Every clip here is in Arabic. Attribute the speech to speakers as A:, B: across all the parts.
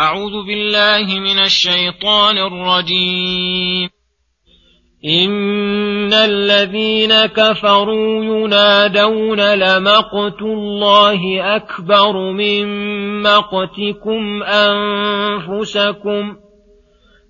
A: أعوذ بالله من الشيطان الرجيم إن الذين كفروا ينادون لمقت الله أكبر من مقتكم أنفسكم ۖ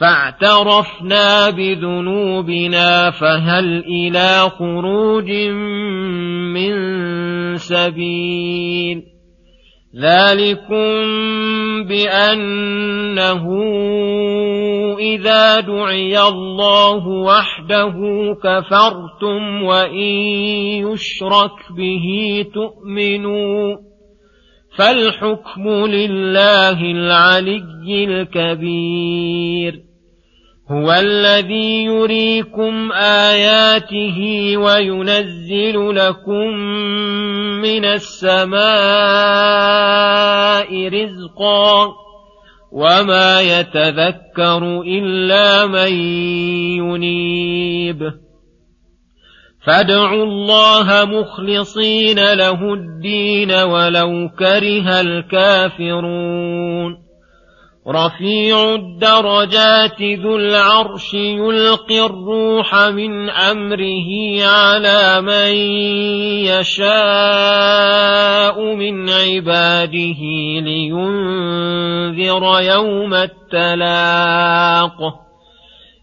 A: فاعترفنا بذنوبنا فهل إلى خروج من سبيل ذلكم بأنه إذا دعي الله وحده كفرتم وإن يشرك به تؤمنون فالحكم لله العلي الكبير هو الذي يريكم اياته وينزل لكم من السماء رزقا وما يتذكر الا من ينيب فادعوا الله مخلصين له الدين ولو كره الكافرون رفيع الدرجات ذو العرش يلقي الروح من امره على من يشاء من عباده لينذر يوم التلاقه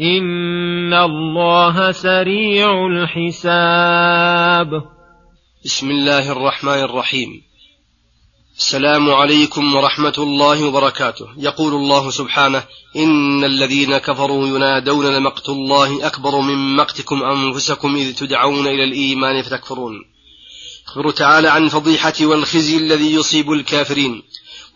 A: إن الله سريع الحساب
B: بسم الله الرحمن الرحيم السلام عليكم ورحمة الله وبركاته يقول الله سبحانه إن الذين كفروا ينادون لمقت الله أكبر من مقتكم أنفسكم إذ تدعون إلى الإيمان فتكفرون يخبر تعالى عن فضيحة والخزي الذي يصيب الكافرين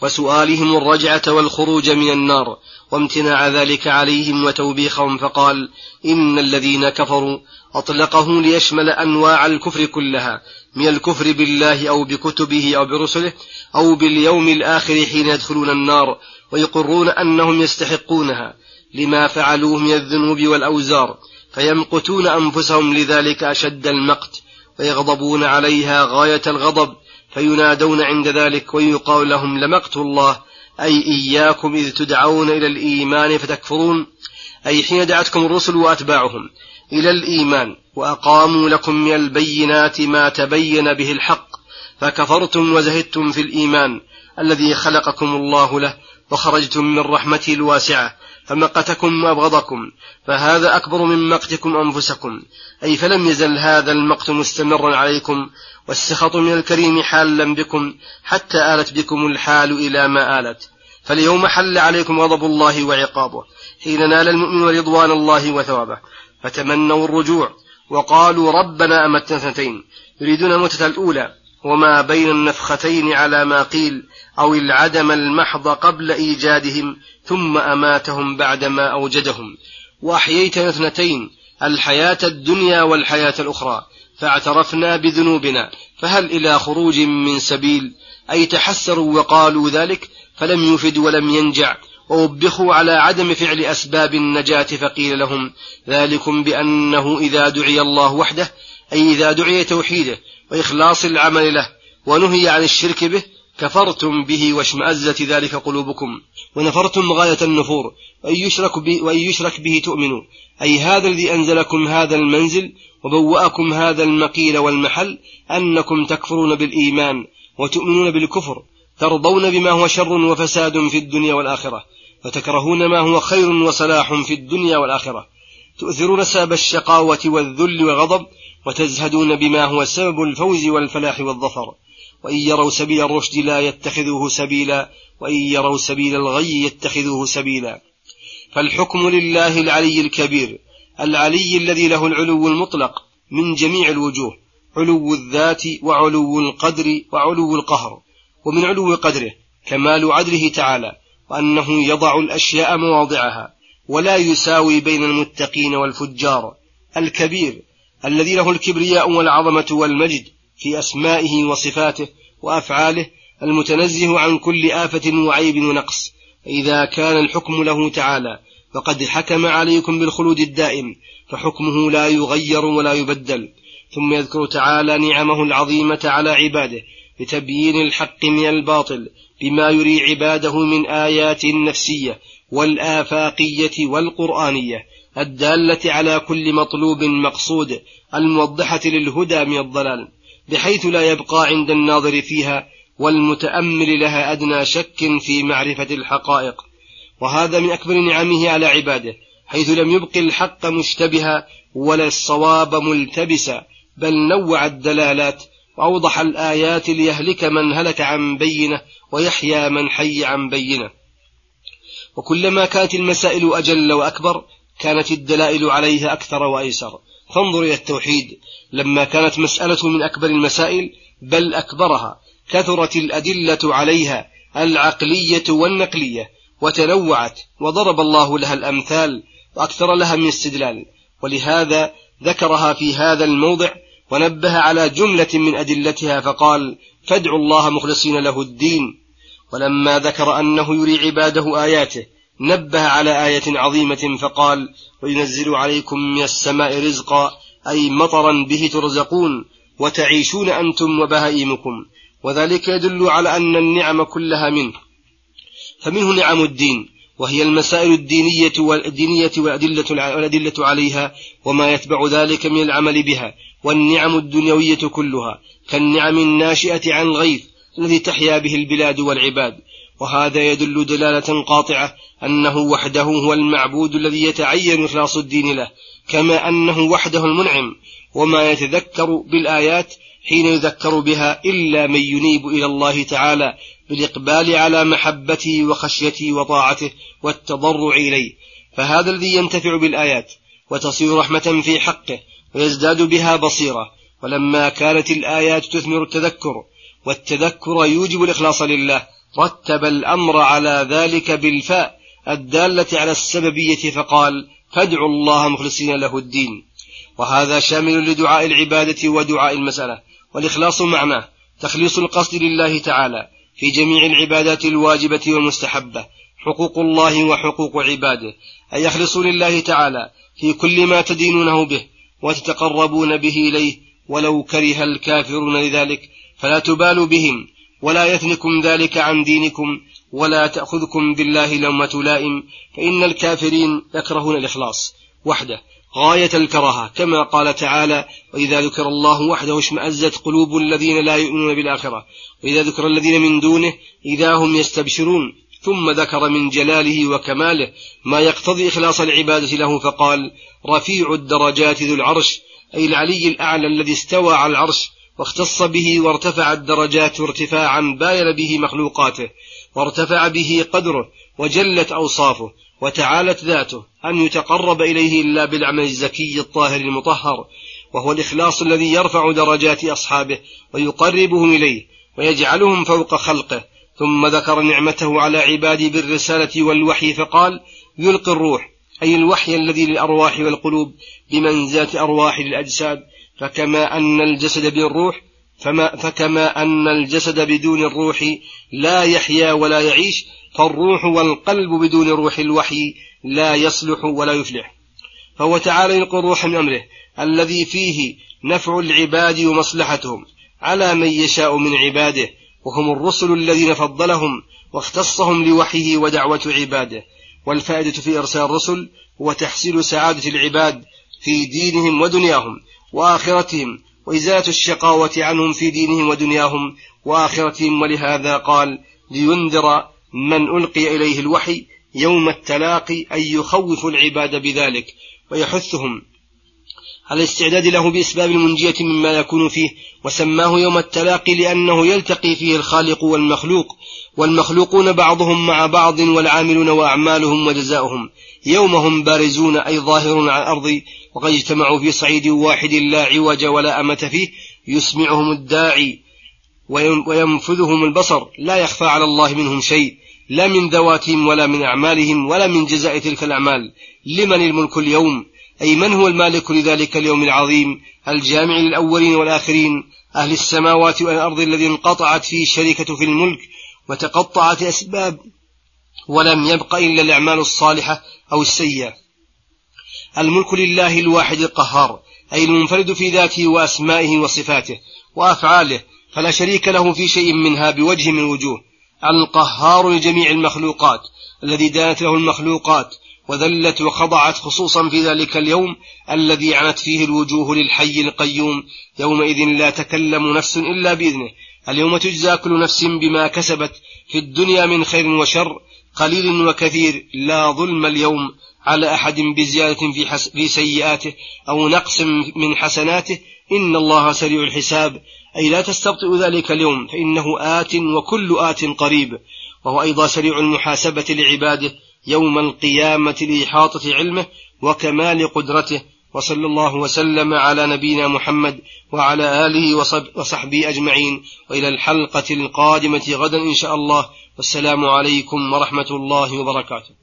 B: وسؤالهم الرجعة والخروج من النار وامتناع ذلك عليهم وتوبيخهم فقال إن الذين كفروا أطلقه ليشمل أنواع الكفر كلها من الكفر بالله أو بكتبه أو برسله أو باليوم الآخر حين يدخلون النار ويقرون أنهم يستحقونها لما فعلوه من الذنوب والأوزار فيمقتون أنفسهم لذلك أشد المقت فيغضبون عليها غاية الغضب فينادون عند ذلك ويقال لهم لمقت الله أي إياكم إذ تدعون إلى الإيمان فتكفرون أي حين دعتكم الرسل وأتباعهم إلى الإيمان وأقاموا لكم من البينات ما تبين به الحق فكفرتم وزهدتم في الإيمان الذي خلقكم الله له وخرجتم من رحمته الواسعة فمقتكم وأبغضكم فهذا أكبر من مقتكم أنفسكم أي فلم يزل هذا المقت مستمرا عليكم والسخط من الكريم حالا بكم حتى آلت بكم الحال إلى ما آلت فاليوم حل عليكم غضب الله وعقابه حين نال المؤمن رضوان الله وثوابه فتمنوا الرجوع وقالوا ربنا أمتنا اثنتين يريدون الموتة الأولى وما بين النفختين على ما قيل أو العدم المحض قبل إيجادهم ثم أماتهم بعدما أوجدهم وأحييتنا اثنتين الحياة الدنيا والحياة الأخرى فاعترفنا بذنوبنا فهل إلى خروج من سبيل أي تحسروا وقالوا ذلك فلم يفد ولم ينجع ووبخوا على عدم فعل أسباب النجاة فقيل لهم ذلكم بأنه إذا دعي الله وحده أي إذا دعي توحيده وإخلاص العمل له ونهي عن الشرك به كفرتم به واشمأزت ذلك قلوبكم ونفرتم غاية النفور وإن يشرك به, وإن يشرك به تؤمنوا أي هذا الذي أنزلكم هذا المنزل وبوأكم هذا المقيل والمحل أنكم تكفرون بالإيمان وتؤمنون بالكفر ترضون بما هو شر وفساد في الدنيا والآخرة وتكرهون ما هو خير وصلاح في الدنيا والآخرة تؤثرون سبب الشقاوة والذل والغضب وتزهدون بما هو سبب الفوز والفلاح والظفر وإن يروا سبيل الرشد لا يتخذوه سبيلا وإن يروا سبيل الغي يتخذوه سبيلا فالحكم لله العلي الكبير العلي الذي له العلو المطلق من جميع الوجوه علو الذات وعلو القدر وعلو القهر ومن علو قدره كمال عدله تعالى وأنه يضع الأشياء مواضعها ولا يساوي بين المتقين والفجار الكبير الذي له الكبرياء والعظمة والمجد في أسمائه وصفاته وأفعاله المتنزه عن كل آفة وعيب ونقص إذا كان الحكم له تعالى فقد حكم عليكم بالخلود الدائم فحكمه لا يغير ولا يبدل ثم يذكر تعالى نعمه العظيمة على عباده بتبيين الحق من الباطل بما يري عباده من آيات النفسية والآفاقية والقرآنية الدالة على كل مطلوب مقصود الموضحة للهدى من الضلال بحيث لا يبقى عند الناظر فيها والمتأمل لها أدنى شك في معرفة الحقائق وهذا من أكبر نعمه على عباده حيث لم يبق الحق مشتبها ولا الصواب ملتبسا بل نوع الدلالات وأوضح الآيات ليهلك من هلك عن بينة ويحيى من حي عن بينة وكلما كانت المسائل أجل وأكبر كانت الدلائل عليه أكثر وأيسر فانظر إلى التوحيد لما كانت مسألة من أكبر المسائل بل أكبرها كثرت الأدلة عليها العقلية والنقلية وتنوعت وضرب الله لها الأمثال وأكثر لها من استدلال ولهذا ذكرها في هذا الموضع ونبه على جملة من أدلتها فقال فادعوا الله مخلصين له الدين ولما ذكر أنه يري عباده آياته نبه على آية عظيمة فقال وينزل عليكم من السماء رزقا أي مطرا به ترزقون وتعيشون أنتم وبهائمكم وذلك يدل على أن النعم كلها منه فمنه نعم الدين وهي المسائل الدينية والدينية والأدلة, والأدلة عليها وما يتبع ذلك من العمل بها والنعم الدنيوية كلها كالنعم الناشئة عن الغيث الذي تحيا به البلاد والعباد وهذا يدل دلالة قاطعة أنه وحده هو المعبود الذي يتعين إخلاص الدين له كما أنه وحده المنعم وما يتذكر بالآيات حين يذكر بها إلا من ينيب إلى الله تعالى بالإقبال على محبته وخشيته وطاعته والتضرع إليه فهذا الذي ينتفع بالآيات وتصير رحمة في حقه ويزداد بها بصيرة ولما كانت الآيات تثمر التذكر والتذكر يوجب الإخلاص لله رتب الأمر على ذلك بالفاء الدالة على السببية فقال فادعوا الله مخلصين له الدين وهذا شامل لدعاء العبادة ودعاء المسألة والإخلاص معناه تخليص القصد لله تعالى في جميع العبادات الواجبة والمستحبة حقوق الله وحقوق عباده أي يخلصوا لله تعالى في كل ما تدينونه به وتتقربون به إليه ولو كره الكافرون لذلك فلا تبالوا بهم ولا يثنكم ذلك عن دينكم ولا تأخذكم بالله لومة لائم فإن الكافرين يكرهون الإخلاص وحده غاية الكراهة كما قال تعالى وإذا ذكر الله وحده اشمأزت قلوب الذين لا يؤمنون بالآخرة وإذا ذكر الذين من دونه إذا هم يستبشرون ثم ذكر من جلاله وكماله ما يقتضي إخلاص العبادة له فقال رفيع الدرجات ذو العرش أي العلي الأعلى الذي استوى على العرش واختص به وارتفعت درجاته ارتفاعا باين به مخلوقاته وارتفع به قدره وجلت أوصافه وتعالت ذاته أن يتقرب إليه إلا بالعمل الزكي الطاهر المطهر وهو الإخلاص الذي يرفع درجات أصحابه ويقربهم إليه ويجعلهم فوق خلقه ثم ذكر نعمته على عبادي بالرسالة والوحي فقال يلقي الروح أي الوحي الذي للأرواح والقلوب بمنزلة أرواح للأجساد فكما أن الجسد بالروح فما فكما أن الجسد بدون الروح لا يحيا ولا يعيش فالروح والقلب بدون روح الوحي لا يصلح ولا يفلح فهو تعالى يلقي الروح من أمره الذي فيه نفع العباد ومصلحتهم على من يشاء من عباده وهم الرسل الذين فضلهم واختصهم لوحيه ودعوة عباده والفائدة في إرسال الرسل هو تحصيل سعادة العباد في دينهم ودنياهم وآخرتهم وإزالة الشقاوة عنهم في دينهم ودنياهم وآخرتهم ولهذا قال لينذر من ألقي إليه الوحي يوم التلاقي أن يخوف العباد بذلك ويحثهم على الاستعداد له بإسباب المنجية مما يكون فيه وسماه يوم التلاقي لأنه يلتقي فيه الخالق والمخلوق والمخلوقون بعضهم مع بعض والعاملون وأعمالهم وجزاؤهم يومهم بارزون أي ظاهرون على الأرض وقد اجتمعوا في صعيد واحد لا عوج ولا أمة فيه يسمعهم الداعي وينفذهم البصر لا يخفى على الله منهم شيء لا من ذواتهم ولا من أعمالهم ولا من جزاء تلك الأعمال لمن الملك اليوم أي من هو المالك لذلك اليوم العظيم الجامع للأولين والآخرين أهل السماوات والأرض الذي انقطعت فيه الشركة في الملك وتقطعت أسباب ولم يبق إلا الأعمال الصالحة أو السيئة الملك لله الواحد القهار أي المنفرد في ذاته وأسمائه وصفاته وأفعاله فلا شريك له في شيء منها بوجه من وجوه القهار لجميع المخلوقات الذي دانت له المخلوقات وذلت وخضعت خصوصا في ذلك اليوم الذي عنت فيه الوجوه للحي القيوم يومئذ لا تكلم نفس إلا بإذنه اليوم تجزى كل نفس بما كسبت في الدنيا من خير وشر قليل وكثير لا ظلم اليوم على أحد بزيادة في, حس في سيئاته أو نقص من حسناته إن الله سريع الحساب أي لا تستبطئ ذلك اليوم فإنه آت وكل آت قريب وهو أيضا سريع المحاسبة لعباده يوم القيامة لإحاطة علمه وكمال قدرته وصلى الله وسلم على نبينا محمد وعلى آله وصحبه أجمعين وإلى الحلقة القادمة غدا إن شاء الله والسلام عليكم ورحمة الله وبركاته